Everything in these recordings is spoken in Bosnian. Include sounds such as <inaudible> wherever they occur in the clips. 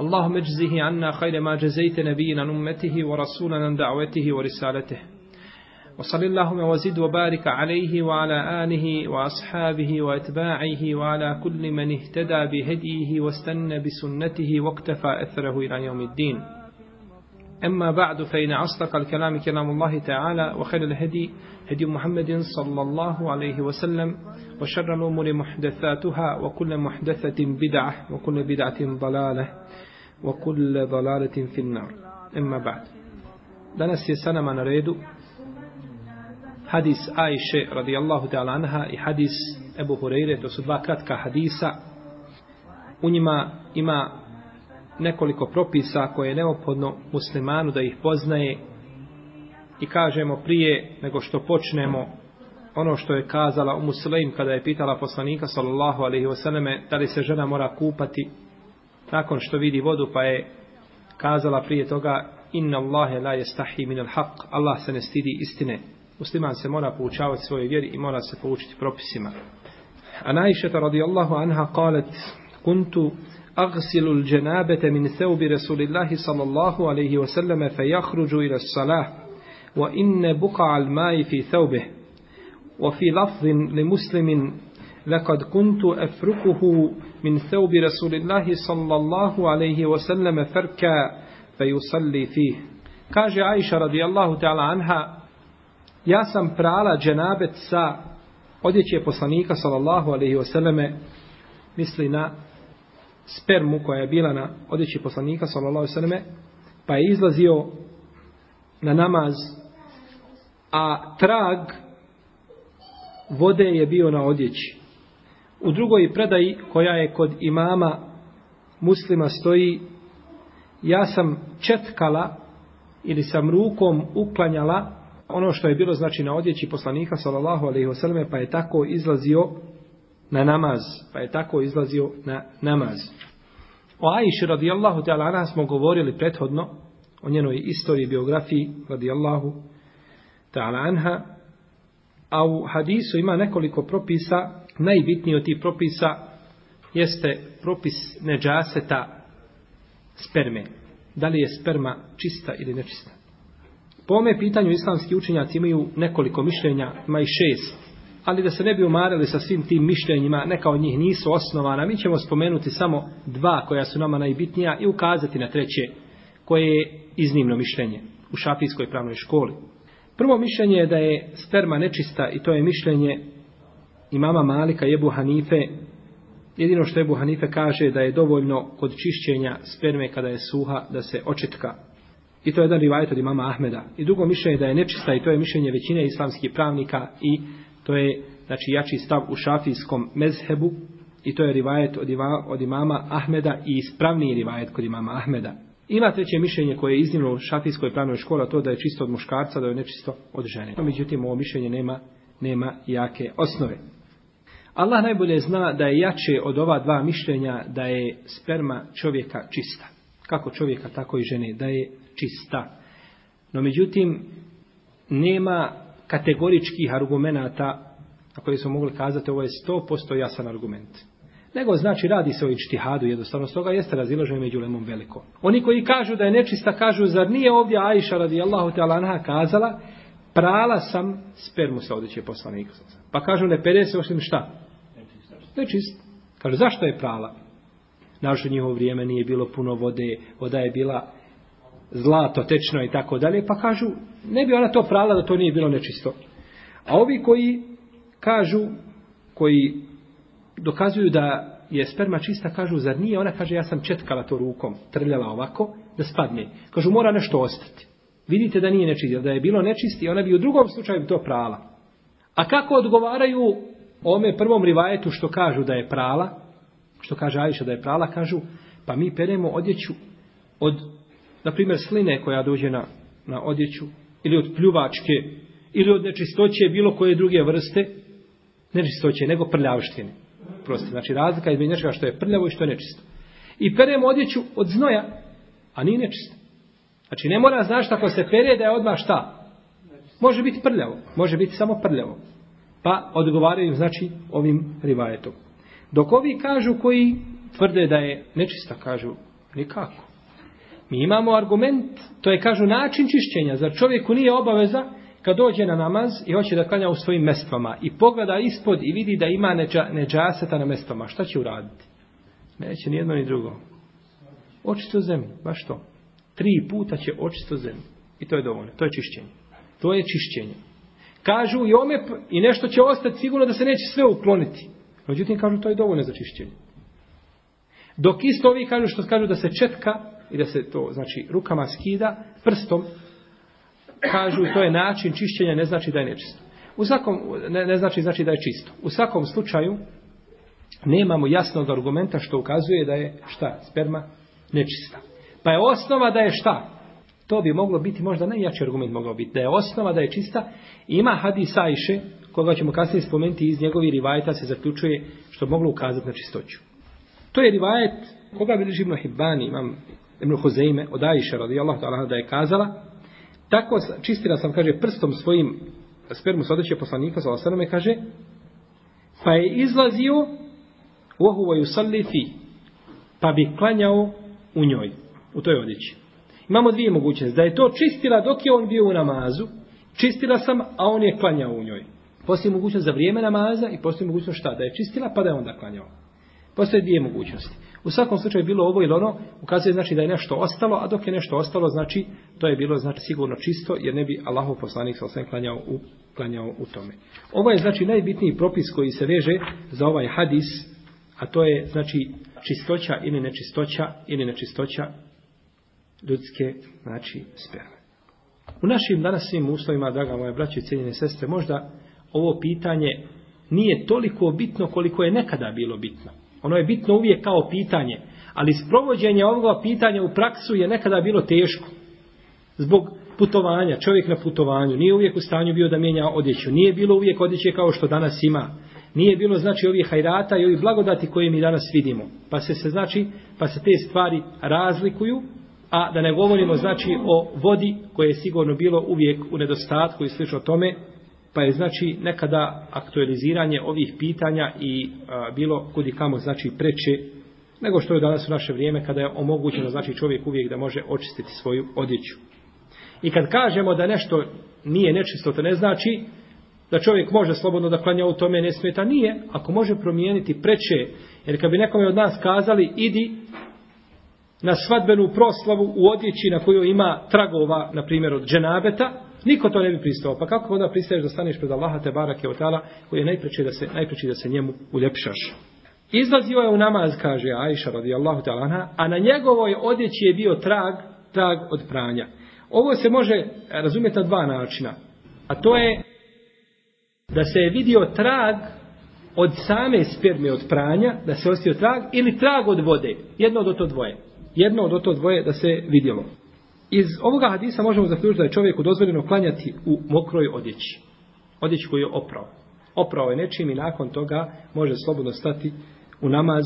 اللهم اجزه عنا خير ما جزيت نبينا عن أمته ورسولا عن دعوته ورسالته وصل اللهم وزد وبارك عليه وعلى آله وأصحابه وأتباعه وعلى كل من اهتدى بهديه واستنى بسنته واقتفى أثره إلى يوم الدين أما بعد فإن أصدق الكلام كلام الله تعالى وخير الهدي هدي محمد صلى الله عليه وسلم وشر الأمور محدثاتها وكل محدثة بدعة وكل بدعة ضلالة wa kulle dalaletin fin nar. Emma ba'd. Danas je sa nama na redu hadis Ajše radijallahu ta'ala anha i hadis Ebu Hureyre, to su dva kratka hadisa. U njima ima nekoliko propisa koje je neophodno muslimanu da ih poznaje i kažemo prije nego što počnemo ono što je kazala u Muslim kada je pitala poslanika sallallahu alaihi wasallam da li se žena mora kupati nakon što vidi vodu pa je kazala prije toga inna Allahe la jestahi min al haq Allah se ne stidi istine musliman se mora poučavati svoje vjeri i mora se poučiti propisima a najšeta radijallahu anha kalet kuntu أغسلوا الجنابة من ثوب رسول الله صلى الله عليه وسلم فيخرج إلى الصلاة وإن بقع الماء في ثوبه وفي لفظ لمسلم لقد كنت أفركه من ثوب رسول الله صلى الله عليه وسلم فركا فيصلي فيه كاج عائشة رضي الله تعالى عنها يا سم برالا جنابة سا odjeće poslanika sallallahu alejhi ve selleme misli na spermu koja je bila na odjeći poslanika sallallahu alejhi ve pa je izlazio na namaz a trag vode je bio na odjeći U drugoj predaji koja je kod imama muslima stoji ja sam četkala ili sam rukom uklanjala ono što je bilo znači na odjeći poslanika sallallahu alejhi ve selleme pa je tako izlazio na namaz pa je tako izlazio na namaz O Aisha radijallahu ta'ala anha smo govorili prethodno o njenoj istoriji biografiji radijallahu ta'ala anha a u hadisu ima nekoliko propisa najbitniji od tih propisa jeste propis neđaseta sperme. Da li je sperma čista ili nečista? Po ome pitanju islamski učenjaci imaju nekoliko mišljenja, ima i šest. Ali da se ne bi umarali sa svim tim mišljenjima, neka od njih nisu osnovana, mi ćemo spomenuti samo dva koja su nama najbitnija i ukazati na treće, koje je iznimno mišljenje u šafijskoj pravnoj školi. Prvo mišljenje je da je sperma nečista i to je mišljenje imama Malika Jebu Hanife, jedino što Jebu Hanife kaže da je dovoljno kod čišćenja sperme kada je suha da se očetka. I to je jedan rivajt od imama Ahmeda. I drugo mišljenje da je nečista i to je mišljenje većine islamskih pravnika i to je znači, jači stav u šafijskom mezhebu i to je rivajet od, ima, od imama Ahmeda i ispravniji rivajet kod imama Ahmeda. Ima treće mišljenje koje je iznimno u šafijskoj pravnoj školi, to da je čisto od muškarca, da je nečisto od žene. Međutim, ovo mišljenje nema, nema jake osnove. Allah najbolje zna da je jače od ova dva mišljenja da je sperma čovjeka čista. Kako čovjeka, tako i žene, da je čista. No međutim, nema kategoričkih argumenta na koje smo mogli kazati ovo je 100% jasan argument. Nego znači radi se o ičtihadu jednostavno s toga jeste razilažen među lemom veliko. Oni koji kažu da je nečista kažu zar nije ovdje Aisha radijallahu ta'ala anha kazala prala sam spermu sa odjeće poslanika. Pa kažu ne pere se osim šta? To je čist. Kaže, zašto je prala? Naše njihovo vrijeme nije bilo puno vode, voda je bila zlato, tečno i tako dalje, pa kažu, ne bi ona to prala da to nije bilo nečisto. A ovi koji kažu, koji dokazuju da je sperma čista, kažu, zar nije? Ona kaže, ja sam četkala to rukom, trljala ovako, da spadne. Kažu, mora nešto ostati. Vidite da nije nečisto, da je bilo nečisti, ona bi u drugom slučaju to prala. A kako odgovaraju ome prvom rivajetu što kažu da je prala, što kaže Ajša da je prala, kažu, pa mi peremo odjeću od, na primjer, sline koja dođe na, na odjeću, ili od pljuvačke, ili od nečistoće bilo koje druge vrste, nečistoće, nego prljavštine. Prosti, znači razlika između nečega što je prljavo i što je nečisto. I peremo odjeću od znoja, a nije nečisto. Znači, ne mora znaš ako se pere da je odmah šta? Može biti prljavo, može biti samo prljavo pa odgovaraju znači ovim rivajetom. Dok ovi kažu koji tvrde da je nečista, kažu nikako. Mi imamo argument, to je kažu način čišćenja, zar čovjeku nije obaveza kad dođe na namaz i hoće da klanja u svojim mestvama i pogleda ispod i vidi da ima neđa, neđaseta na mestvama, šta će uraditi? Neće ni jedno ni drugo. Očisto zemlju, baš to. Tri puta će očisto zemlju. I to je dovoljno, to je čišćenje. To je čišćenje. Kažu i ome i nešto će ostati sigurno da se neće sve ukloniti. Međutim, kažu to je dovoljno za čišćenje. Dok isto ovi kažu što kažu da se četka i da se to, znači, rukama skida prstom, kažu to je način čišćenja, ne znači da je nečisto. U svakom, ne, ne znači, znači da je čisto. U svakom slučaju nemamo jasnog argumenta što ukazuje da je šta sperma nečista. Pa je osnova da je šta? To bi moglo biti možda najjači argument mogao biti. Da je osnova, da je čista. Ima hadis Ajše, koga ćemo kasnije spomenuti iz njegovi rivajta se zaključuje što moglo ukazati na čistoću. To je rivajet koga bi ližimo Hibbani, imam Ibn Huzeime, od Ajše radijallahu ta'ala da je kazala. Tako čistila sam, kaže, prstom svojim spermu sodeće poslanika, sa osanome, kaže, pa je izlazio u ohuvaju sallifi, pa bi klanjao u njoj, u toj odjeći. Imamo dvije mogućnosti. Da je to čistila dok je on bio u namazu, čistila sam, a on je klanjao u njoj. Postoji mogućnost za vrijeme namaza i postoji mogućnost šta? Da je čistila, pa da je onda klanjao. Postoje dvije mogućnosti. U svakom slučaju je bilo ovo ili ono, ukazuje znači da je nešto ostalo, a dok je nešto ostalo, znači to je bilo znači sigurno čisto, jer ne bi Allahov poslanik sa osvijem klanjao u, klanjao u tome. Ovo je znači najbitniji propis koji se veže za ovaj hadis, a to je znači čistoća ili nečistoća ili nečistoća ljudske, znači, sperme. U našim danasnim uslovima, draga moje braće i cijeljene sestre, možda ovo pitanje nije toliko bitno koliko je nekada bilo bitno. Ono je bitno uvijek kao pitanje, ali sprovođenje ovoga pitanja u praksu je nekada bilo teško. Zbog putovanja, čovjek na putovanju, nije uvijek u stanju bio da mijenja odjeću, nije bilo uvijek odjeće kao što danas ima. Nije bilo znači ovih hajrata i ovih blagodati koje mi danas vidimo. Pa se se znači, pa se te stvari razlikuju, a da ne govorimo znači o vodi koje je sigurno bilo uvijek u nedostatku i slično tome, pa je znači nekada aktualiziranje ovih pitanja i a, bilo kud i kamo znači preče nego što je danas u naše vrijeme kada je omogućeno znači čovjek uvijek da može očistiti svoju odjeću. I kad kažemo da nešto nije nečisto, to ne znači da čovjek može slobodno da klanja u tome ne smeta, nije, ako može promijeniti preče, jer kad bi nekome od nas kazali, idi na svadbenu proslavu u odjeći na kojoj ima tragova, na primjer, od dženabeta, niko to ne bi pristao. Pa kako onda pristaješ da staneš pred Allaha te barake od tala, koji je najpreći da se, najpreći da se njemu uljepšaš? Izlazio je u namaz, kaže Aisha radijallahu talana, a na njegovoj odjeći je bio trag, trag od pranja. Ovo se može e, razumjeti na dva načina. A to je da se je vidio trag od same sperme od pranja, da se ostio trag, ili trag od vode. Jedno od to dvoje jedno od to dvoje da se vidjelo. Iz ovoga hadisa možemo zaključiti da je čovjeku dozvoljeno klanjati u mokroj odjeći. Odjeći koju je oprao. Oprao je nečim i nakon toga može slobodno stati u namaz.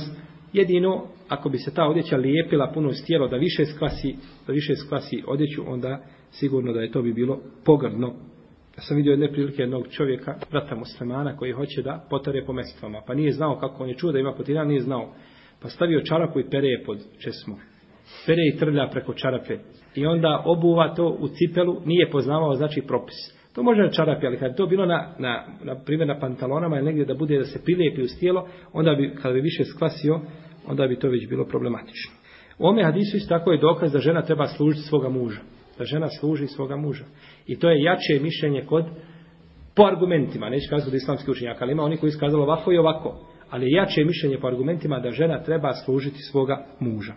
Jedino, ako bi se ta odjeća lijepila puno s tijelo da više skvasi, da više skvasi odjeću, onda sigurno da je to bi bilo pogrdno. Ja sam vidio jedne prilike jednog čovjeka, brata muslimana, koji hoće da potare po mestvama. Pa nije znao kako on je čuo da ima potiran, nije znao. Pa stavio čarapu i pere je pod česmu pere i trlja preko čarape i onda obuva to u cipelu, nije poznavao znači propis. To može na čarapi, ali kad to bilo na, na, na primjer na pantalonama ili negdje da bude da se prilijepi u stijelo, onda bi, kad bi više skvasio, onda bi to već bilo problematično. U ome hadisu isto tako je dokaz da žena treba služiti svoga muža. Da žena služi svoga muža. I to je jače mišljenje kod po argumentima, neću kazati od islamskih učenjaka, ali ima oni koji iskazali ovako i ovako. Ali jače mišljenje po argumentima da žena treba služiti svoga muža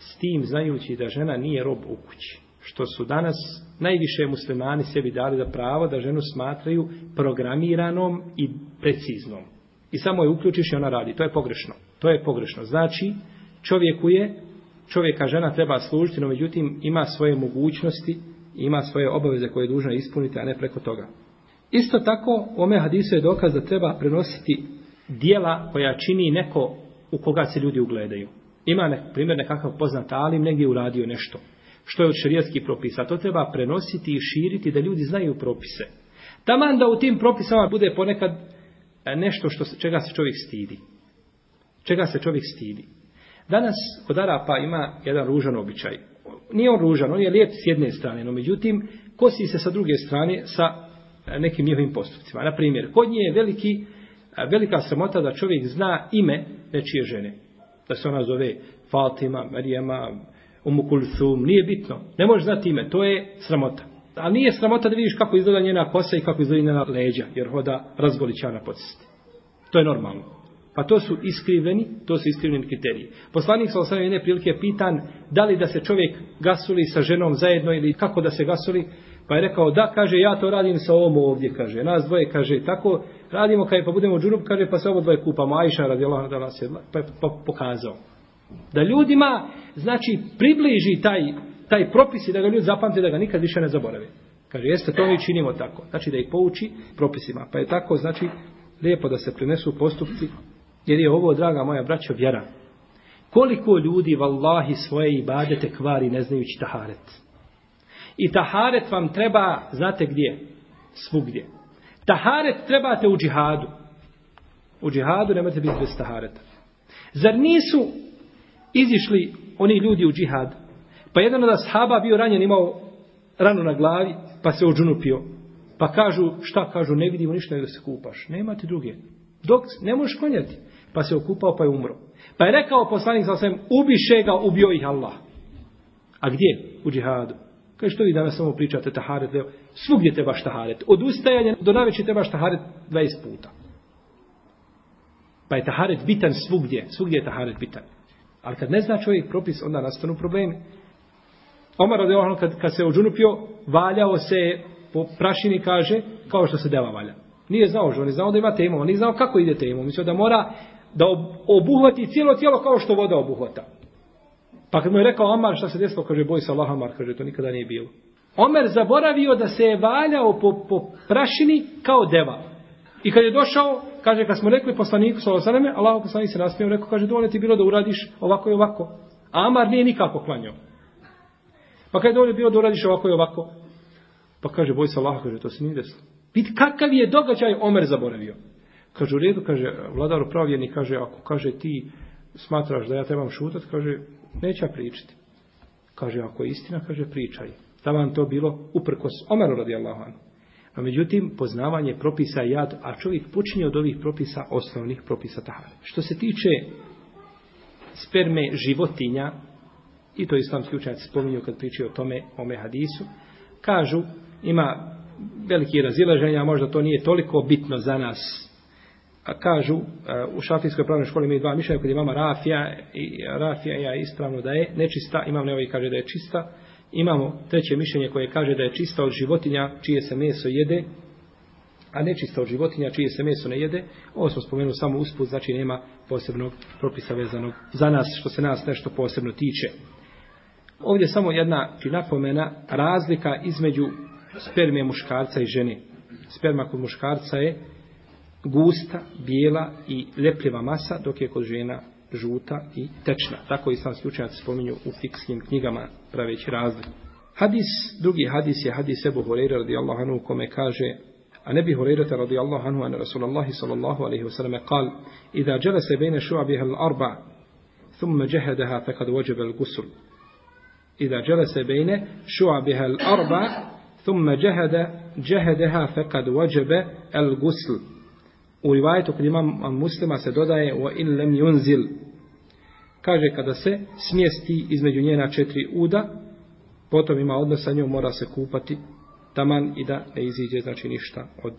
s tim znajući da žena nije rob u kući. Što su danas najviše muslimani sebi dali da pravo da ženu smatraju programiranom i preciznom. I samo je uključiš i ona radi. To je pogrešno. To je pogrešno. Znači, čovjeku je, čovjeka žena treba služiti, no međutim ima svoje mogućnosti, ima svoje obaveze koje je dužna ispuniti, a ne preko toga. Isto tako, ome hadisu je dokaz da treba prenositi dijela koja čini neko u koga se ljudi ugledaju ima nek, primjer nekakav poznat alim negdje uradio nešto. Što je od šarijatski propis, a to treba prenositi i širiti da ljudi znaju propise. Taman da u tim propisama bude ponekad e, nešto što, čega se čovjek stidi. Čega se čovjek stidi. Danas kod Arapa ima jedan ružan običaj. Nije on ružan, on je lijep s jedne strane, no međutim, kosi se sa druge strane sa e, nekim njihovim postupcima. Na primjer, kod nje je veliki, e, velika sramota da čovjek zna ime nečije žene da se ona zove Fatima, Marijama, Umukulsum, nije bitno. Ne možeš znati ime, to je sramota. A nije sramota da vidiš kako izgleda njena kosa i kako izgleda njena leđa, jer hoda razgolićana po cesti. To je normalno. Pa to su iskriveni, to su iskriveni kriteriji. Poslanik sa osnovne jedne prilike je pitan da li da se čovjek gasuli sa ženom zajedno ili kako da se gasuli, Pa je rekao, da, kaže, ja to radim sa ovom ovdje, kaže. Nas dvoje, kaže, tako, radimo, kaže, pa budemo džunup, kaže, pa se ovo dvoje kupamo. Ajša radi Allah, da nas je pa, pa, pokazao. Da ljudima, znači, približi taj, taj propis i da ga ljudi zapamte, da ga nikad više ne zaborave. Kaže, jeste, to mi činimo tako. Znači, da ih pouči propisima. Pa je tako, znači, lijepo da se prinesu postupci, jer je ovo, draga moja braća, vjera. Koliko ljudi, vallahi, svoje ibadete kvari ne znajući taharet? Koliko ljudi, vallahi, svoje ibadete kvari ne znajući taharet? I taharet vam treba, znate gdje? Svugdje. Taharet trebate u džihadu. U džihadu nemate biti bez tahareta. Zar nisu izišli oni ljudi u džihad? Pa jedan od ashaba bio ranjen, imao ranu na glavi, pa se odžunupio. Pa kažu, šta kažu, ne vidimo ništa da se kupaš. Nemate druge. Dok ne možeš konjati. Pa se okupao, pa je umro. Pa je rekao poslanik za svem, ubiše ga, ubio ih Allah. A gdje? U džihadu. Kaže, što vi danas samo pričate taharet, leo? Svugdje treba taharet. Od ustajanja do naveće treba taharet 20 puta. Pa je taharet bitan svugdje. Svugdje je taharet bitan. Ali kad ne zna čovjek propis, onda nastanu problemi. Omar Radeohan, kad, kad se ođunupio, valjao se po prašini, kaže, kao što se deva valja. Nije znao že, on je znao da ima temu, on je znao kako ide temu. Mislio da mora da obuhvati cijelo tijelo kao što voda obuhvata. Pa kad mu je rekao Omar šta se desilo, kaže boj se Allah Omar, kaže to nikada nije bilo. Omer zaboravio da se je valjao po, po prašini kao deva. I kad je došao, kaže, kad smo rekli poslaniku sa Osaneme, Allah poslanik se nasmio, rekao, kaže, dovoljno ti bilo da uradiš ovako i ovako. A Amar nije nikako klanjao. Pa kad je dovoljno bilo da uradiš ovako i ovako. Pa kaže, boj se Allah, kaže, to se nije desilo. Vid kakav je događaj Omer zaboravio. Kaže, u redu, kaže, vladar pravjeni, kaže, ako kaže ti smatraš da ja trebam šutat, kaže, neće pričati. Kaže, ako je istina, kaže, pričaj. Da vam to bilo uprkos Omeru radijallahu anu. A međutim, poznavanje propisa jad, a čovjek počinje od ovih propisa, osnovnih propisa tahara. Što se tiče sperme životinja, i to islamski učenjac spominju kad pričaju o tome, o mehadisu, kažu, ima veliki razilaženja, možda to nije toliko bitno za nas kažu e, u šafijskoj pravnoj školi imaju dva mišljenja kod imama Rafija i Rafija je ispravno da je nečista imam ne ovaj kaže da je čista imamo treće mišljenje koje kaže da je čista od životinja čije se meso jede a nečista od životinja čije se meso ne jede ovo smo spomenuli samo usput znači nema posebnog propisa vezanog za nas što se nas nešto posebno tiče ovdje je samo jedna napomena razlika između spermije muškarca i žene sperma kod muškarca je gusta, bijela i lepljiva masa, dok je kod žena žuta i tečna. Tako i sam slučajac spominju u fikskim knjigama praveći razlik. Hadis, drugi hadis je hadis Ebu Horeira radijallahu anhu kome kaže A ne bi Horeirata radijallahu anhu an Rasulullah sallallahu alaihi wa sallam kal Iza džele se bejne šu'abih al-arba thumme džehedeha fekad vođebe al-gusul Iza džele se bejne šu'abih al-arba thumme džehedeha fekad vođebe al-gusul u rivajetu kod imam muslima se dodaje o in lem yunzil kaže kada se smjesti između njena četiri uda potom ima odnos sa njom mora se kupati taman i da ne iziđe znači ništa od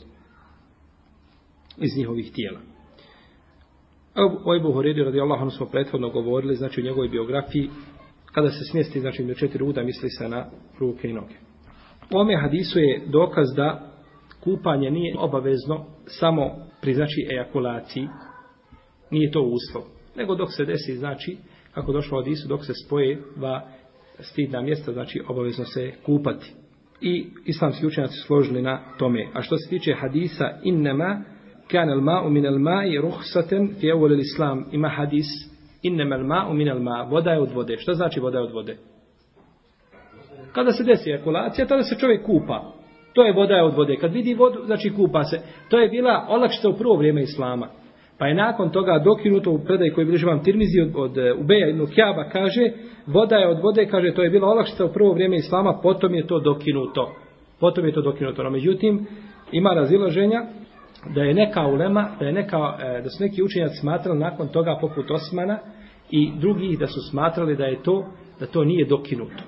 iz njihovih tijela Ebu Horedi radi Allah, ono smo prethodno govorili, znači u njegovoj biografiji, kada se smjesti, znači u četiri uda, misli se na ruke i noge. U ome hadisu je dokaz da kupanje nije obavezno samo pri znači ejakulaciji nije to uslov nego dok se desi znači kako došlo od Isu dok se spoje dva stidna mjesta znači obavezno se kupati i islamski učenjaci složili na tome a što se tiče hadisa innema kan al ma'u min al ma'i ruhsatan fi awal al islam ima hadis innema al ma'u min al ma voda je od vode što znači voda je od vode kada se desi ejakulacija tada se čovjek kupa To je voda od vode. Kad vidi vodu, znači kupa se. To je bila olakšta u prvo vrijeme Islama. Pa je nakon toga dokinuto u predaj koji bliže vam Tirmizi od, od e, Ubeja i Nukjaba kaže, voda je od vode, kaže, to je bila olakšta u prvo vrijeme Islama, potom je to dokinuto. Potom je to dokinuto. No, međutim, ima razilaženja da je neka ulema, da, je neka, e, da su neki učenjaci smatrali nakon toga poput Osmana i drugi da su smatrali da je to, da to nije dokinuto.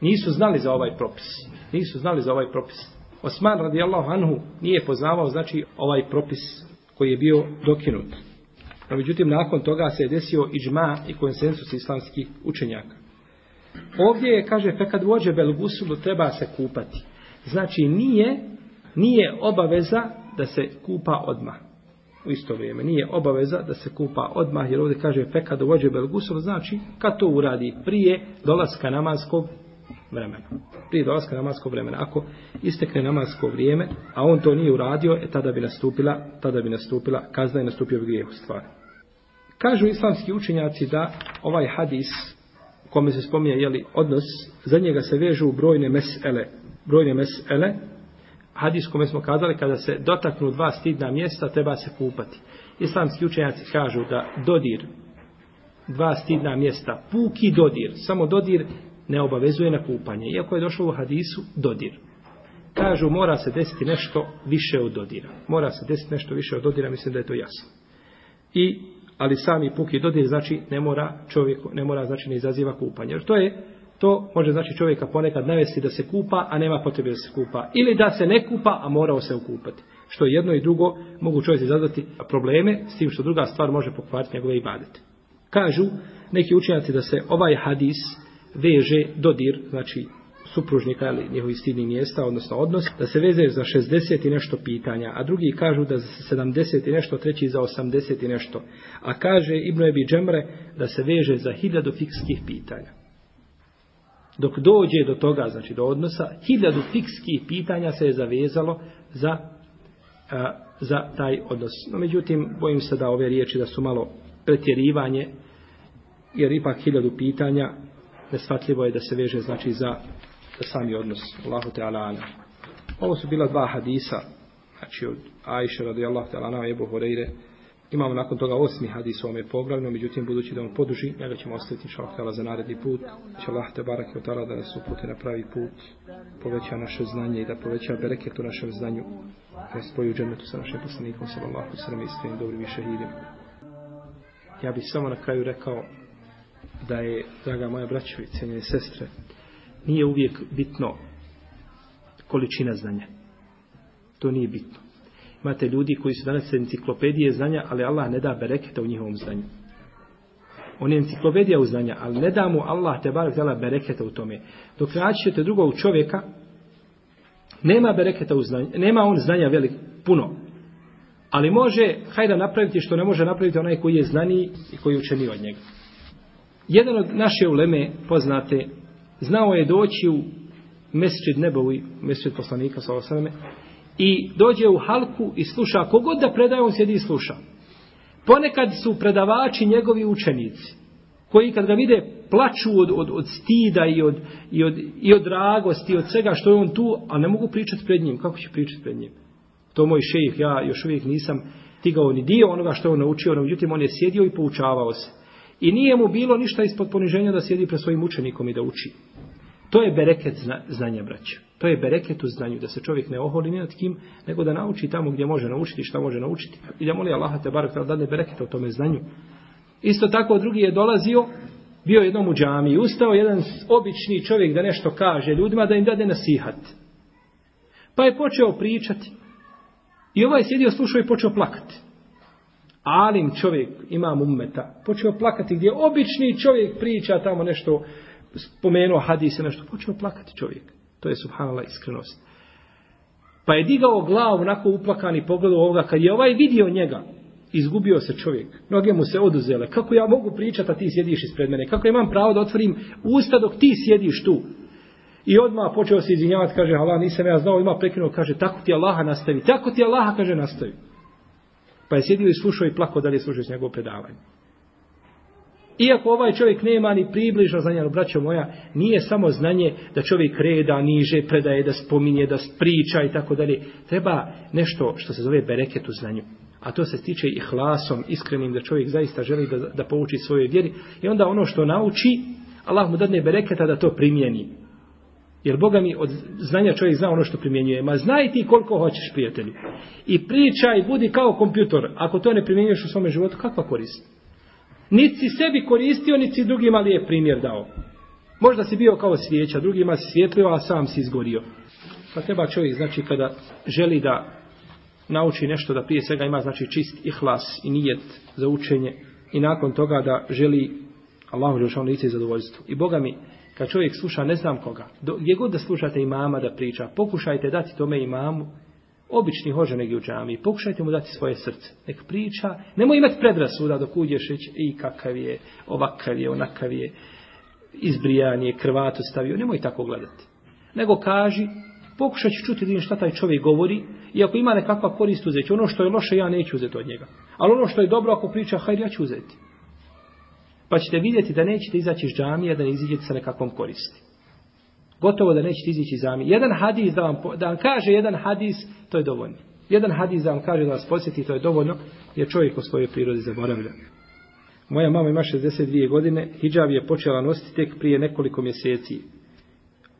Nisu znali za ovaj propis nisu znali za ovaj propis. Osman radijallahu anhu nije poznavao znači ovaj propis koji je bio dokinut. No, međutim, nakon toga se je desio iđma i konsensus islamskih učenjaka. Ovdje je, kaže, fekad vođe belgusulu treba se kupati. Znači, nije, nije obaveza da se kupa odma u isto vrijeme. Nije obaveza da se kupa odmah, jer ovdje kaže fekad vođe belgusulu, znači kad to uradi prije dolaska namaskog vremena. Prije dolaska namasko vremena. Ako istekne namasko vrijeme, a on to nije uradio, e, tada bi nastupila, tada bi nastupila kazna i nastupio bi grijeh u stvar. Kažu islamski učenjaci da ovaj hadis kome se spominje jeli, odnos, za njega se vežu brojne mesele. Brojne mesele, hadis kome smo kazali, kada se dotaknu dva stidna mjesta, treba se kupati. Islamski učenjaci kažu da dodir dva stidna mjesta, puki dodir, samo dodir ne obavezuje na kupanje. Iako je došlo u hadisu, dodir. Kažu, mora se desiti nešto više od dodira. Mora se desiti nešto više od dodira, mislim da je to jasno. I, ali sami puki dodir, znači, ne mora čovjek, ne mora, znači, ne izaziva kupanje. Jer to je, to može, znači, čovjeka ponekad navesti da se kupa, a nema potrebe da se kupa. Ili da se ne kupa, a morao se ukupati. Što jedno i drugo mogu čovjeci zadati probleme, s tim što druga stvar može pokvariti njegove ibadete. Kažu neki učenjaci da se ovaj hadis, veže dodir, znači supružnika ili njihovi stidni mjesta, odnosno odnos, da se veze za 60 i nešto pitanja, a drugi kažu da za 70 i nešto, treći za 80 i nešto. A kaže Ibn Ebi Džemre da se veže za hiljadu fikskih pitanja. Dok dođe do toga, znači do odnosa, hiljadu fikskih pitanja se je zavezalo za, a, za taj odnos. No, međutim, bojim se da ove riječi da su malo pretjerivanje, jer ipak hiljadu pitanja nesvatljivo je da se veže znači za, za sami odnos Allahu Teala Ana. Ovo su bila dva hadisa, znači od Aisha radijallahu Teala Ana i Ebu Horeire. Imamo nakon toga osmi hadis u ovome poglavnju, međutim budući da on poduži, njega ćemo ostaviti inšallahu Teala za naredni put. Će Allah te barak je da nas upute na pravi put, poveća naše znanje i da poveća bereket u našem znanju. Da spoju džemetu sa našim poslanikom, sallallahu sallam i svojim dobrim i šehidima. Ja bih samo na kraju rekao da je, draga moja braćo i cijenje sestre, nije uvijek bitno količina znanja. To nije bitno. Imate ljudi koji su danas enciklopedije znanja, ali Allah ne da bereketa u njihovom znanju. On je enciklopedija u znanja, ali ne da mu Allah te bar htjela bereketa u tome. Dok naćete drugog čovjeka, nema bereketa u znanju, nema on znanja velik, puno. Ali može hajda napraviti što ne može napraviti onaj koji je znaniji i koji je učeniji od njega. Jedan od naše uleme poznate znao je doći u mesečid nebovi, mesečid poslanika sa osaname, i dođe u halku i sluša, kogod da predaje, on sjedi i sluša. Ponekad su predavači njegovi učenici, koji kad ga vide plaču od, od, od stida i od, i, od, i od dragosti, od svega što je on tu, a ne mogu pričati pred njim. Kako će pričati pred njim? To moj šejih, ja još uvijek nisam tigao ni dio onoga što je on naučio, no međutim on je sjedio i poučavao se. I nije mu bilo ništa ispod poniženja da sjedi pre svojim učenikom i da uči. To je bereket zna, znanja braća. To je bereket u znanju, da se čovjek ne oholi ni nad kim, nego da nauči tamo gdje može naučiti, šta može naučiti. I da moli Allaha te barak, da ne bereketa u tome znanju. Isto tako drugi je dolazio, bio jednom u džami i ustao jedan obični čovjek da nešto kaže ljudima, da im dade nasihat. Pa je počeo pričati. I ovaj sjedio, slušao i počeo plakati alim čovjek, imam ummeta, počeo plakati gdje obični čovjek priča tamo nešto, spomenuo hadise, nešto, počeo plakati čovjek. To je subhanala iskrenost. Pa je digao glavu, onako uplakani pogled u ovoga, kad je ovaj vidio njega, izgubio se čovjek, noge mu se oduzele, kako ja mogu pričati, a ti sjediš ispred mene, kako imam pravo da otvorim usta dok ti sjediš tu. I odmah počeo se izvinjavati, kaže, Allah, nisam ja znao, ima prekrenuo, kaže, tako ti Allaha nastavi, tako ti Allaha, kaže, nastavi. Pa je sjedio i slušao i plako dalje služio s njegovom predavanju. Iako ovaj čovjek nema ni približno znanje, ali braćo moja, nije samo znanje da čovjek reda, niže, predaje, da spominje, da priča i tako dalje. Treba nešto što se zove bereket u znanju. A to se tiče i hlasom, iskrenim, da čovjek zaista želi da, da pouči svoje vjeri. I onda ono što nauči, Allah mu dadne bereketa da to primjeni. Jer Boga mi od znanja čovjek zna ono što primjenjuje. Ma znaj ti koliko hoćeš, prijatelju. I pričaj, budi kao kompjutor. Ako to ne primjenjuješ u svome životu, kakva korist? Nici si sebi koristio, nici drugima lijep primjer dao. Možda si bio kao svijeća, drugima si svjetlio, a sam si izgorio. Pa treba čovjek, znači, kada želi da nauči nešto, da prije svega ima, znači, čist i hlas i nijet za učenje i nakon toga da želi Allahu Đošanu lice i zadovoljstvo. I Boga mi, kad čovjek sluša ne znam koga, do, gdje god da slušate imama da priča, pokušajte dati tome imamu, obični hože negi u džami, pokušajte mu dati svoje srce, nek priča, nemoj imati predrasuda dok uđeš reći, i kakav je, ovakav je, onakav je, izbrijan je, krvatu stavio, nemoj tako gledati. Nego kaži, pokušat ću čuti šta taj čovjek govori, i ako ima nekakva korist uzeti, ono što je loše, ja neću uzeti od njega. Ali ono što je dobro, ako priča, hajde, ja ću uzeti. Pa ćete vidjeti da nećete izaći iz džamije, da ne iziđete sa nekakvom koristi. Gotovo da nećete izići iz džamije. Jedan hadis da vam, da vam kaže, jedan hadis, to je dovoljno. Jedan hadis da vam kaže da vas posjeti, to je dovoljno, jer čovjek u svojoj prirodi zaboravlja. Moja mama ima 62 godine, hijab je počela nositi tek prije nekoliko mjeseci.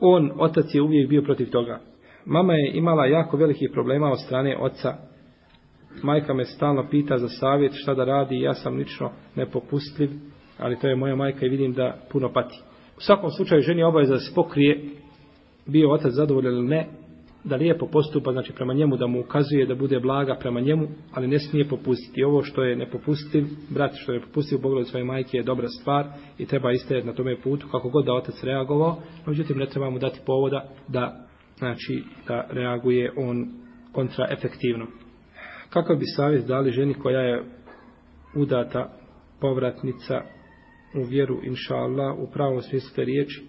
On, otac je uvijek bio protiv toga. Mama je imala jako velikih problema od strane oca. Majka me stalno pita za savjet šta da radi, ja sam lično nepopustljiv, ali to je moja majka i vidim da puno pati. U svakom slučaju ženi obaveza da se pokrije, bio otac zadovoljan ili ne, da lijepo postupa znači prema njemu, da mu ukazuje da bude blaga prema njemu, ali ne smije popustiti. Ovo što je nepopustiv, brat što je popustiv u pogledu svoje majke je dobra stvar i treba istajati na tome putu kako god da otac reagovao, no međutim ne treba mu dati povoda da, znači, da reaguje on kontraefektivno. Kakav bi savjet dali ženi koja je udata povratnica u vjeru, inša Allah, u pravom smislu te riječi,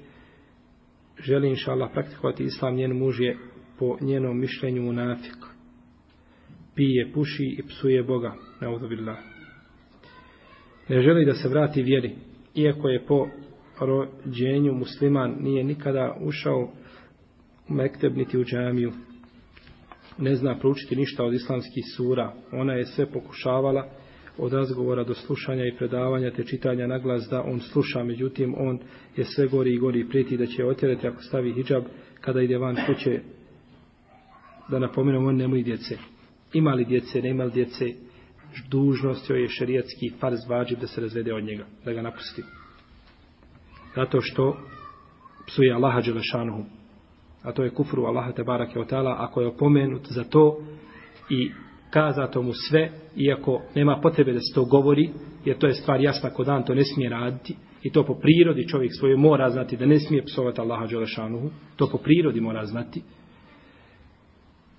želi, inša Allah, praktikovati islam, njen muž je, po njenom mišljenju, munafik. Pije, puši i psuje Boga, neuzubillah. Ne želi da se vrati vjeri, iako je po rođenju musliman nije nikada ušao u mekteb niti u džamiju. Ne zna proučiti ništa od islamskih sura. Ona je sve pokušavala, od razgovora do slušanja i predavanja te čitanja na glas da on sluša, međutim on je sve gori i gori prijeti da će otjerati ako stavi hijab kada ide van kuće da napomenem on nemoj djece ima li djece, ne ima li djece dužnost joj je šerijatski farz vađib da se razvede od njega da ga napusti zato što psuje Allaha Đelešanuhu a to je kufru Allaha Tebara Keotala ako je opomenut za to i kazato mu sve, iako nema potrebe da se to govori, jer to je stvar jasna kod dan, to ne smije raditi, i to po prirodi čovjek svoje mora znati da ne smije psovati Allaha Đelešanuhu, to po prirodi mora znati,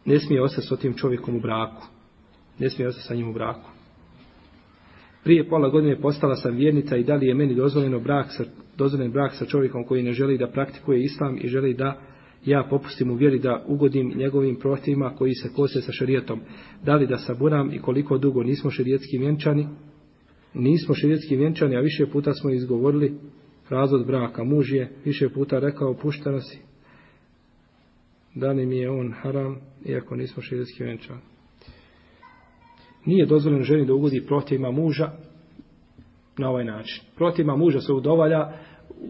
ne smije ostati s tim čovjekom u braku, ne smije ostati sa njim u braku. Prije pola godine postala sam vjernica i da li je meni dozvoljeno brak sa, dozvoljen brak sa čovjekom koji ne želi da praktikuje islam i želi da ja popustim u vjeri da ugodim njegovim prohtjevima koji se kose sa šerijetom. Da li da saburam i koliko dugo nismo šerijetski vjenčani? Nismo šerijetski vjenčani, a više puta smo izgovorili razvod braka. Muž je više puta rekao puštena si. Da li mi je on haram, iako nismo šerijetski vjenčani? Nije dozvoljeno ženi da ugodi prohtjevima muža na ovaj način. Prohtjevima muža se udovalja,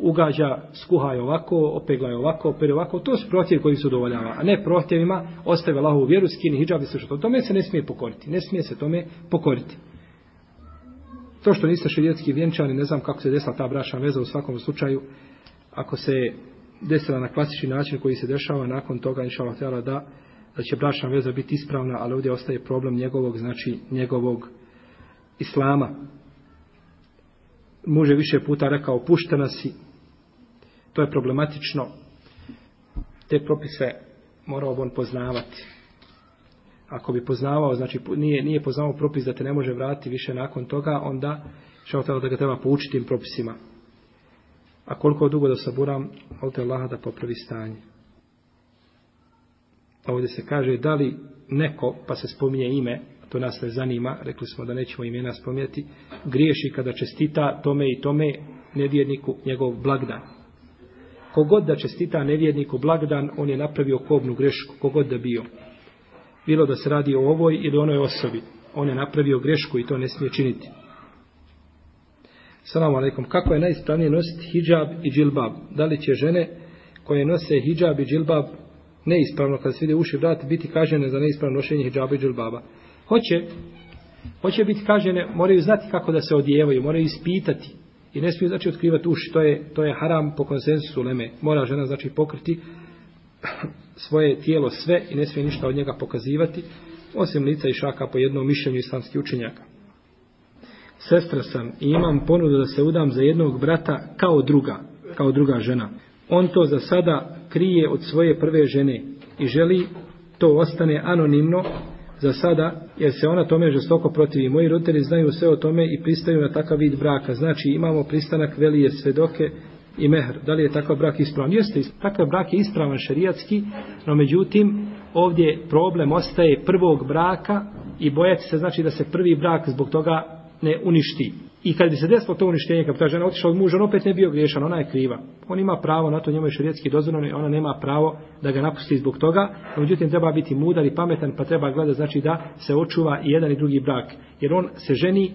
ugađa, skuhaj ovako, opeglaj ovako, opere ovako, to su protjevi koji se udovoljava, a ne protjevima, ostave lahu vjeru, skini hijab i sve što. Tome se ne smije pokoriti, ne smije se tome pokoriti. To što niste šeljetski vjenčani, ne znam kako se desila ta brašna veza u svakom slučaju, ako se desila na klasični način koji se dešava, nakon toga inša Allah da, da će brašna veza biti ispravna, ali ovdje ostaje problem njegovog, znači njegovog islama muže više puta rekao puštena si, to je problematično. Te propise morao bi on poznavati. Ako bi poznavao, znači nije, nije poznavao propis da te ne može vratiti više nakon toga, onda što treba da ga treba poučiti tim propisima. A koliko dugo da saburam, molite Allaha da popravi stanje. A pa ovdje se kaže, da li neko, pa se spominje ime, to nas ne zanima, rekli smo da nećemo imena spomjeti, griješi kada čestita tome i tome nevjerniku njegov blagdan. Kogod da čestita nevjerniku blagdan, on je napravio kobnu grešku, kogod da bio. Bilo da se radi o ovoj ili onoj osobi, on je napravio grešku i to ne smije činiti. Salamu alaikum. Kako je najispravnije nositi hijab i džilbab? Da li će žene koje nose hijab i džilbab neispravno kad se vide uši vrat biti kažene za neispravno nošenje hijab i džilbaba? Hoće, hoće biti kažene, moraju znati kako da se odjevaju, moraju ispitati. I ne smiju, znači, otkrivati uši, to je, to je haram po konsensusu leme. Mora žena, znači, pokriti <clears throat> svoje tijelo sve i ne smije ništa od njega pokazivati, osim lica i šaka po jednom mišljenju islamskih učenjaka. Sestra sam i imam ponudu da se udam za jednog brata kao druga, kao druga žena. On to za sada krije od svoje prve žene i želi to ostane anonimno, za sada, jer se ona tome žestoko protivi. Moji roditelji znaju sve o tome i pristaju na takav vid braka. Znači, imamo pristanak velije svedoke i mehr. Da li je takav brak ispravan? Jeste, takav brak je ispravan šerijatski, no međutim, ovdje problem ostaje prvog braka i bojati se znači da se prvi brak zbog toga ne uništi. I kad bi se desilo to uništenje, kad bi ta žena otišla od muža, on opet ne bio griješan, ona je kriva. On ima pravo na to, njemu je šarijetski dozvoljeno i ona nema pravo da ga napusti zbog toga. No, međutim, treba biti mudar i pametan, pa treba gledati znači da se očuva i jedan i drugi brak. Jer on se ženi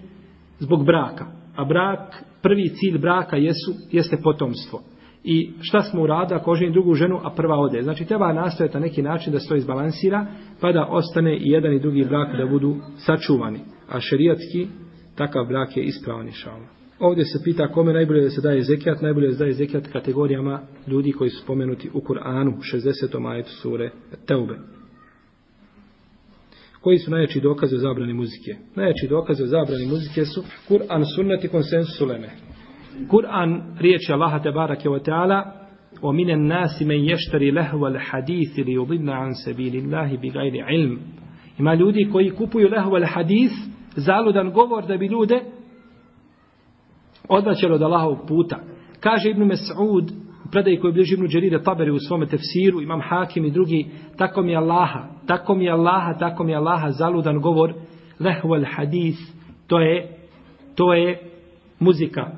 zbog braka. A brak, prvi cilj braka jesu, jeste potomstvo. I šta smo uradili ako oženi drugu ženu, a prva ode. Znači, treba nastojati na neki način da se to izbalansira, pa da ostane i jedan i drugi brak da budu sačuvani. A šerijatski takav brak je ispravan inshallah. Ovdje se pita kome najbolje da se daje zekijat, najbolje da se daje zekijat kategorijama ljudi koji su spomenuti u Kur'anu, 60. ajet sure Teube. Koji su najjači dokaze o zabrani muzike? Najjači dokaze o zabrani muzike su Kur'an, sunnet i konsensus uleme. Kur'an riječi Allaha te barake wa ta'ala o minen nasi men ješteri lehval hadithi li yudinna an sebi lillahi bi gajri ilm. Ima ljudi koji kupuju lehval hadith zaludan govor da bi ljude odvraćalo od Allahovog puta. Kaže Ibn Mes'ud, predaj koji bliži Ibn Đerire Taberi u svome tefsiru, imam Hakim i drugi, tako mi je Allaha, tako mi je Allaha, tako mi je Allaha, zaludan govor, lehval hadis, to je, to je muzika.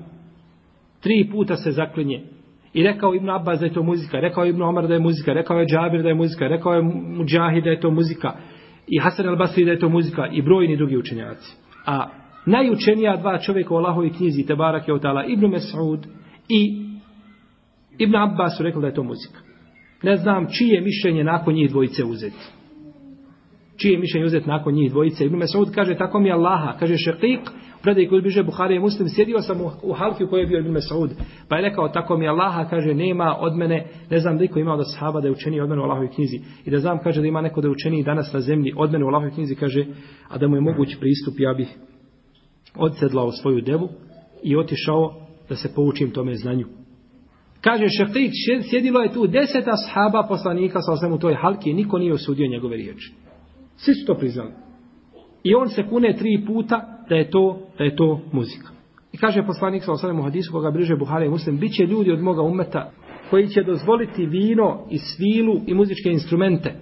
Tri puta se zaklinje. I rekao Ibn Abbas da je to muzika, rekao Ibn Omar da je muzika, rekao je Džabir da je muzika, rekao je Mujahid da je to muzika. Muzika i Hasan al-Basri da je to muzika i brojni drugi učenjaci. A najučenija dva čovjeka u Allahovi knjizi Tebarak je otala Ibn Mes'ud i Ibn Abbas su rekli da je to muzika. Ne znam čije mišljenje nakon njih dvojice uzeti. Čije mišljenje uzeti nakon njih dvojice. Ibn Mes'ud kaže tako mi Allaha. Kaže šeqiq predaj koji biže Buhari je muslim, sjedio sam u, u halki u kojoj je bio Ibn Saud, pa je rekao, tako mi Allaha, kaže, nema od mene, ne znam niko ima od sahaba da je učeniji od mene u Allahovi knjizi. I da znam, kaže, da ima neko da je učeniji danas na zemlji od mene u Allahovi knjizi, kaže, a da mu je moguć pristup, ja bih odsedlao svoju devu i otišao da se poučim tome znanju. Kaže Šeqik, sjedilo je tu deseta sahaba poslanika sa osnovu toj halki i niko nije osudio njegove riječi. Svi su to priznali. I on se kune tri puta da je to, da je to muzika. I kaže poslanik sa osanem u hadisu koga briže Buhari i Muslim, bit će ljudi od moga umeta koji će dozvoliti vino i svilu i muzičke instrumente.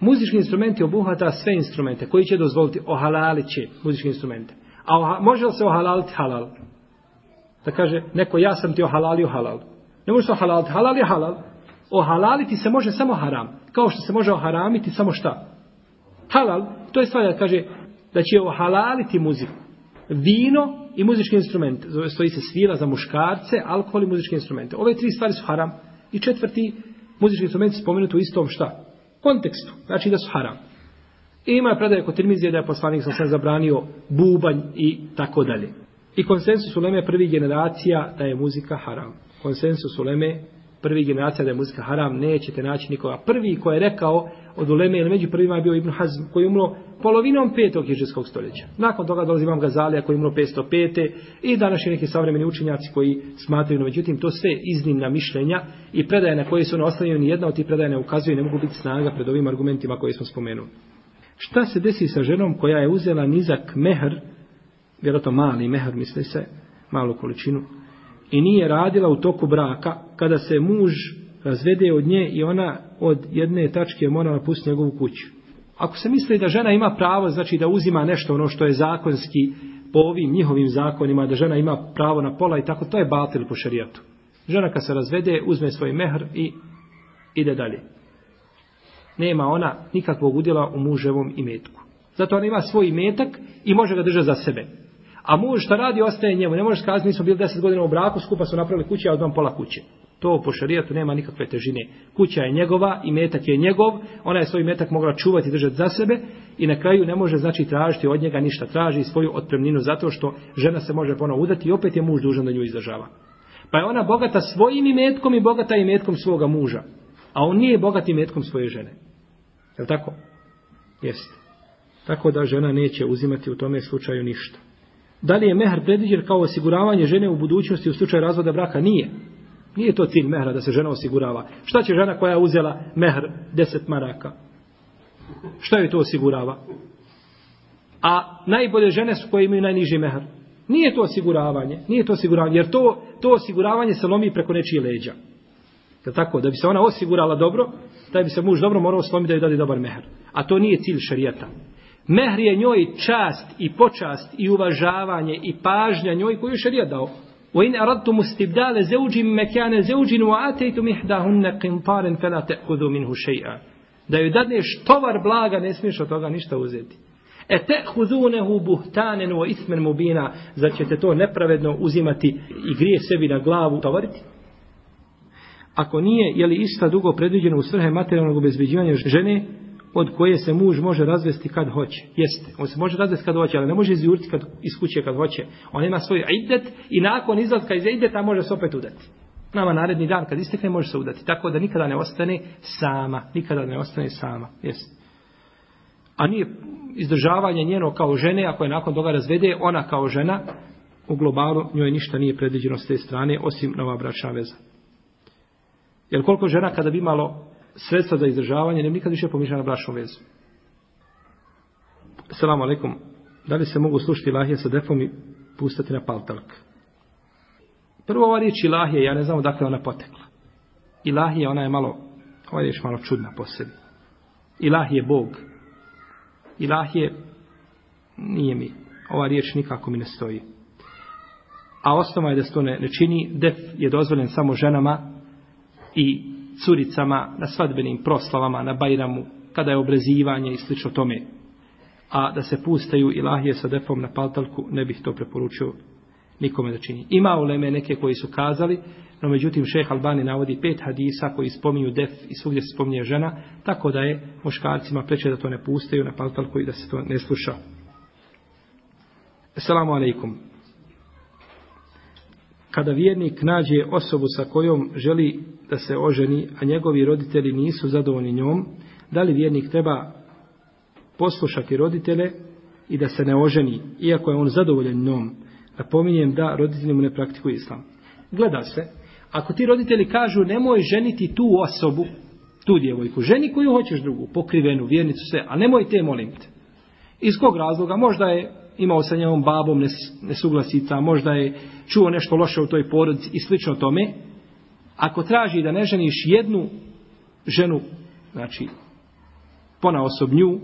Muzički instrumenti obuhata sve instrumente koji će dozvoliti, ohalalit će muzičke instrumente. A oha, može li se ohalaliti halal? Da kaže, neko ja sam ti ohalalio halal. Ne može se ohalaliti, halal je halal. Ohalaliti se može samo haram. Kao što se može oharamiti samo šta? Halal, to je stvar da kaže, da će ohalaliti muziku. Vino i muzički instrument. Stoji se svila za muškarce, alkohol i muzički instrumente. Ove tri stvari su haram. I četvrti muzički instrument spomenut u istom šta? Kontekstu. Znači da su haram. I ima predaje kod Tirmizije da je poslanik sam sam zabranio bubanj i tako dalje. I konsensus u Leme prvi generacija da je muzika haram. Konsensus u Leme prvi generacija da je muzika haram, nećete naći nikoga. Prvi ko je rekao od uleme ili među prvima je bio Ibn Hazm koji je umro polovinom petog hiđarskog stoljeća. Nakon toga dolazi Imam Gazalija koji je umro 505. I današnji neki savremeni učenjaci koji smatraju, no međutim, to sve iznimna mišljenja i predaje na koje su ono ostavljeni, nijedna od tih predaje ne ukazuje i ne mogu biti snaga pred ovim argumentima koje smo spomenuli. Šta se desi sa ženom koja je uzela nizak mehr, vjerojatno mali mehr, misli se, malu količinu, i nije radila u toku braka kada se muž razvede od nje i ona od jedne tačke mora napustiti njegovu kuću. Ako se misli da žena ima pravo, znači da uzima nešto ono što je zakonski po ovim njihovim zakonima, da žena ima pravo na pola i tako, to je batil po šarijatu. Žena kad se razvede, uzme svoj mehr i ide dalje. Nema ona nikakvog udjela u muževom imetku. Zato ona ima svoj imetak i može ga držati za sebe. A muž šta radi ostaje njemu. Ne možeš kazati, mi smo bili deset godina u braku, skupa su napravili kuće, ja odam pola kuće. To po šarijatu nema nikakve težine. Kuća je njegova i metak je njegov. Ona je svoj metak mogla čuvati i držati za sebe. I na kraju ne može znači tražiti od njega ništa. Traži svoju otpremninu zato što žena se može ponovo udati i opet je muž dužan da nju izdržava. Pa je ona bogata svojim imetkom i bogata imetkom svoga muža. A on nije bogat imetkom svoje žene. Je tako? Jeste. Tako da žena neće uzimati u tome slučaju ništa. Da li je mehr predviđen kao osiguravanje žene u budućnosti u slučaju razvoda braka? Nije. Nije to cilj mehra da se žena osigurava. Šta će žena koja je uzela mehr deset maraka? Šta joj to osigurava? A najbolje žene su koje imaju najniži mehr. Nije to osiguravanje. Nije to osiguravanje. Jer to, to osiguravanje se lomi preko nečije leđa. Je tako? Da bi se ona osigurala dobro, taj bi se muž dobro morao slomiti da joj dadi dobar mehr. A to nije cilj šarijeta. Mehr je njoj čast i počast i uvažavanje i pažnja njoj koju je dao. Wa in aradtu mustibdala zawjin makana zawjin wa ataytu mihdahunna qintaran fala ta'khudhu minhu shay'a. Da joj dadneš tovar blaga, ne smiješ od toga ništa uzeti. E te huzunehu buhtanen o ismen mubina, zar ćete to nepravedno uzimati i grije sebi na glavu tovariti? Ako nije, je li ista dugo predviđeno u svrhe materijalnog obezbeđivanja žene, od koje se muž može razvesti kad hoće. Jeste, on se može razvesti kad hoće, ali ne može izjuriti kad, iz kuće kad hoće. On ima svoj idet i nakon izlaska iz ideta može se opet udati. Nama naredni dan kad istekne može se udati. Tako da nikada ne ostane sama. Nikada ne ostane sama. Jeste. A nije izdržavanje njeno kao žene, ako je nakon toga razvede, ona kao žena, u globalu njoj ništa nije predviđeno s te strane, osim nova bračna veza. Jer koliko žena kada bi imalo sredstva za izdržavanje, ne nikad više pomišljao na bračnu vezu. Salamu alaikum. Da li se mogu slušati lahje sa defom i pustati na paltalk? Prvo ova riječ ilahije, ja ne znam odakle ona potekla. Ilahije, ona je malo, ova riječ malo čudna po sebi. Ilahije, Bog. Ilahije, nije mi. Ova riječ nikako mi ne stoji. A osnova je da se to ne, ne čini. Def je dozvoljen samo ženama i curicama, na svadbenim proslavama, na bajramu, kada je obrezivanje i slično tome. A da se pustaju ilahije sa defom na paltalku, ne bih to preporučio nikome da čini. Ima uleme neke koji su kazali, no međutim šeh Albani navodi pet hadisa koji spominju def i svugdje se spominje žena, tako da je moškarcima preče da to ne pustaju na paltalku i da se to ne sluša. Assalamu alaikum kada vjernik nađe osobu sa kojom želi da se oženi, a njegovi roditelji nisu zadovoljni njom, da li vjernik treba poslušati roditele i da se ne oženi, iako je on zadovoljen njom? Napominjem da roditelji mu ne praktikuju islam. Gleda se, ako ti roditelji kažu nemoj ženiti tu osobu, tu djevojku, ženi koju hoćeš drugu, pokrivenu, vjernicu, sve, a nemoj te, molim te. Iz kog razloga? Možda je imao sa njom babom nesuglasica, možda je čuo nešto loše u toj porodici i slično tome, ako traži da ne ženiš jednu ženu, znači pona osobnju,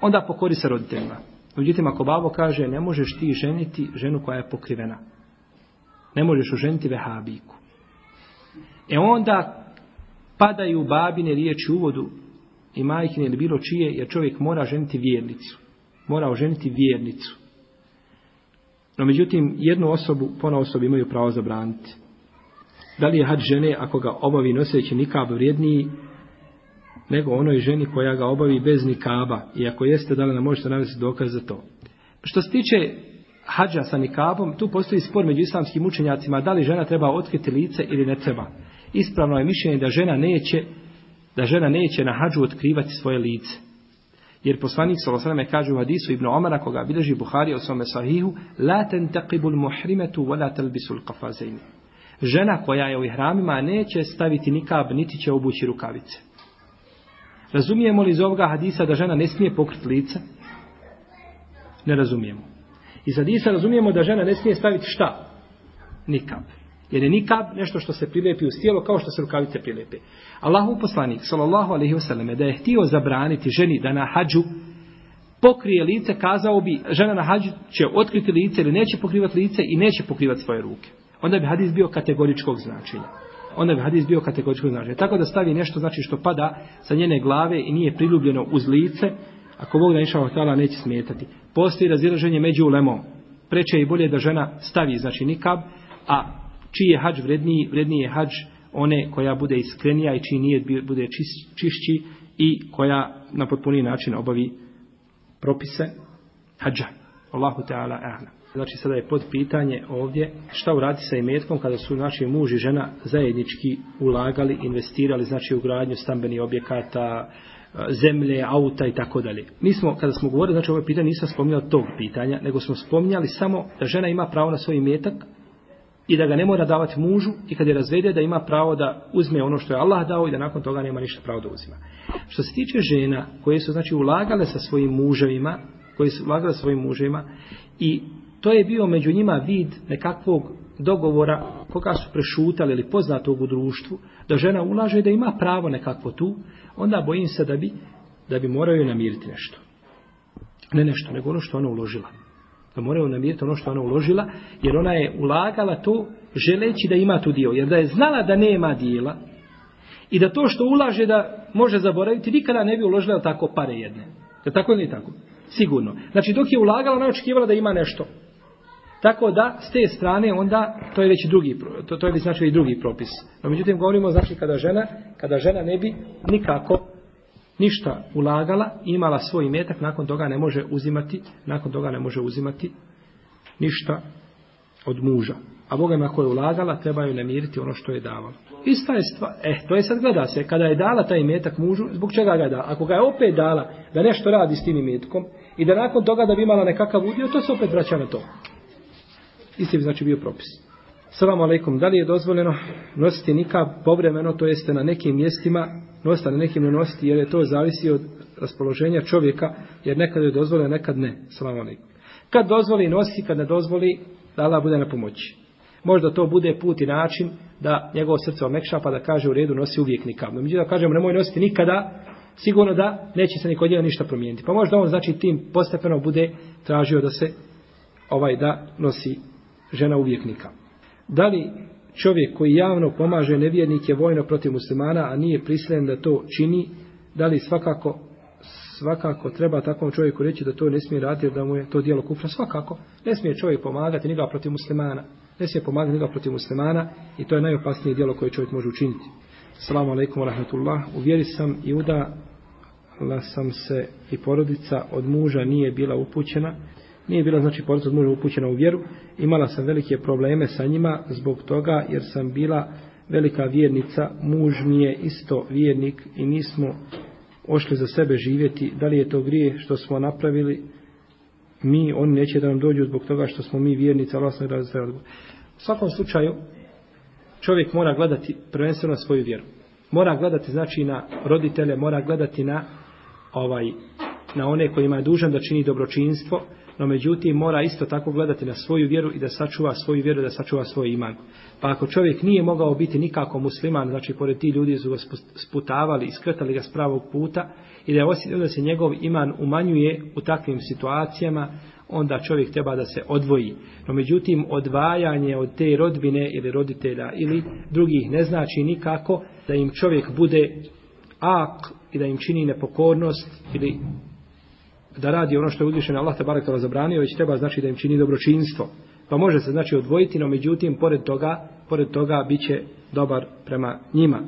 onda pokori se roditeljima. Uđutim, ako babo kaže, ne možeš ti ženiti ženu koja je pokrivena. Ne možeš uženiti vehabiku. E onda padaju babine riječi uvodu i majkine ili bilo čije, jer čovjek mora ženiti vjernicu mora oženiti vjernicu. No međutim, jednu osobu, pona osobi imaju pravo zabraniti. Da li je hađ žene, ako ga obavi noseći nikab vrijedniji, nego onoj ženi koja ga obavi bez nikaba? I ako jeste, da li nam možete navesti dokaz za to? Što se tiče hađa sa nikabom, tu postoji spor među islamskim učenjacima, da li žena treba otkriti lice ili ne treba. Ispravno je mišljenje da žena neće da žena neće na hađu otkrivati svoje lice. Jer poslanik sa osreme kaže u hadisu Ibn Omara koga bilježi Buhari o svome sahihu La ten teqibul muhrimetu wa la telbisul kafazeini. Žena koja je u ihramima neće staviti nikab, niti će obući rukavice. Razumijemo li iz ovoga hadisa da žena ne smije pokriti lice? Ne razumijemo. Iz hadisa razumijemo da žena ne smije staviti šta? Nikab. Jer je nikab nešto što se prilepi u tijelo kao što se rukavice prilepe. Allahu poslanik, sallallahu alaihi wasallam, da je htio zabraniti ženi da na hađu pokrije lice, kazao bi, žena na hađu će otkriti lice ili neće pokrivat lice i neće pokrivat svoje ruke. Onda bi hadis bio kategoričkog značenja. Onda bi hadis bio kategoričkog značenja. Tako da stavi nešto znači što pada sa njene glave i nije priljubljeno uz lice, ako Bog da inša htjela, neće smetati. Postoji razilaženje među ulemom. Preče je i bolje da žena stavi, znači nikab, a čiji je hađ vredniji, vredniji je hađ one koja bude iskrenija i čiji nijed bude čiš, čišći i koja na potpuniji način obavi propise hađa. Allahu Teala Ehanam. Znači sada je pod pitanje ovdje šta uradi sa imetkom kada su naši muž i žena zajednički ulagali, investirali, znači u gradnju stambenih objekata, e, zemlje, auta i tako dalje. Mi smo, kada smo govorili, znači ovo pitanje nisam spominjali tog pitanja, nego smo spominjali samo da žena ima pravo na svoj imetak i da ga ne mora davati mužu i kad je razvede da ima pravo da uzme ono što je Allah dao i da nakon toga nema ništa pravo da uzima. Što se tiče žena koje su znači ulagale sa svojim muževima, koje su ulagale sa svojim muževima i to je bio među njima vid nekakvog dogovora koga su prešutali ili poznatog u društvu, da žena ulaže da ima pravo nekakvo tu, onda bojim se da bi, da bi moraju namiriti nešto. Ne nešto, nego ono što ona uložila. Pa moraju namiriti ono što ona uložila, jer ona je ulagala to želeći da ima tu dio. Jer da je znala da nema dijela i da to što ulaže da može zaboraviti, nikada ne bi uložila tako pare jedne. Je tako ili tako? Sigurno. Znači dok je ulagala, ona je očekivala da ima nešto. Tako da, s te strane, onda, to je već drugi, to, to je već znači i drugi propis. No, međutim, govorimo, znači, kada žena, kada žena ne bi nikako ništa ulagala, imala svoj imetak, nakon toga ne može uzimati, nakon toga ne može uzimati ništa od muža. A Boga ima koje ulagala, treba joj namiriti ono što je davala. Ista je stvar, eh, to je sad gleda se, kada je dala taj imetak mužu, zbog čega ga je dala? Ako ga je opet dala da nešto radi s tim imetkom i da nakon toga da bi imala nekakav udio, to se opet vraća na to. Isti bi znači bio propis. Salamu alaikum, da li je dozvoljeno nositi nikav povremeno, to jeste na nekim mjestima nosta na nekim ne nositi, jer je to zavisi od raspoloženja čovjeka, jer nekad je dozvolio, nekad ne. Salam alaikum. Kad dozvoli, nosi, kad ne dozvoli, da Allah bude na pomoći. Možda to bude put i način da njegovo srce omekša pa da kaže u redu nosi uvijek nikam. No, međutim da kažemo nemoj nositi nikada, sigurno da neće se nikod njega ništa promijeniti. Pa možda on znači tim postepeno bude tražio da se ovaj da nosi žena uvijek nikam. Da li čovjek koji javno pomaže nevjernike vojno protiv muslimana, a nije prisiljen da to čini, da li svakako svakako treba takvom čovjeku reći da to ne smije raditi da mu je to dijelo kufra svakako ne smije čovjek pomagati nikoga protiv muslimana ne smije pomagati nikoga protiv muslimana i to je najopasnije dijelo koje čovjek može učiniti Salamu alaikum wa rahmatullah uvjeri sam i udala sam se i porodica od muža nije bila upućena nije bila znači porodica od muža upućena u vjeru, imala sam velike probleme sa njima zbog toga jer sam bila velika vjernica, muž mi je isto vjernik i nismo ošli za sebe živjeti, da li je to grije što smo napravili, mi, oni neće da nam dođu zbog toga što smo mi vjernice, Allah sam razvijel. U svakom slučaju, čovjek mora gledati prvenstveno na svoju vjeru. Mora gledati, znači, na roditelje, mora gledati na ovaj na one kojima je dužan da čini dobročinstvo, no međutim mora isto tako gledati na svoju vjeru i da sačuva svoju vjeru, da sačuva svoj iman. Pa ako čovjek nije mogao biti nikako musliman, znači pored ti ljudi su ga sputavali, iskrtali ga s pravog puta i da je osjetio da se njegov iman umanjuje u takvim situacijama, onda čovjek treba da se odvoji. No međutim, odvajanje od te rodbine ili roditelja ili drugih ne znači nikako da im čovjek bude ak i da im čini nepokornost ili da radi ono što je uzvišen Allah tabarakala zabranio, već treba znači da im čini dobročinstvo. Pa može se znači odvojiti, no međutim, pored toga, pored toga bit će dobar prema njima.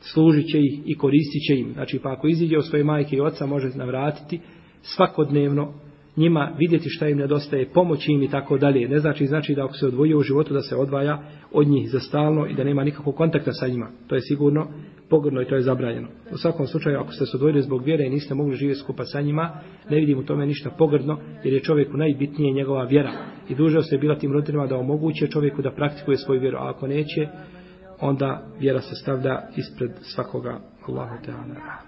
Služit će ih i koristit će im. Znači pa ako iziđe u svoje majke i oca, može se navratiti svakodnevno njima vidjeti šta im nedostaje, pomoći im i tako dalje. Ne znači, znači da ako se odvoji u životu, da se odvaja od njih za stalno i da nema nikakvog kontakta sa njima. To je sigurno pogodno i to je zabranjeno. U svakom slučaju, ako ste se odvojili zbog vjere i niste mogli živjeti skupa sa njima, ne vidim u tome ništa pogodno, jer je čovjeku najbitnije njegova vjera. I duže se bila tim roditeljima da omoguće čovjeku da praktikuje svoju vjeru, a ako neće, onda vjera se stavlja ispred svakoga Allahu Teala.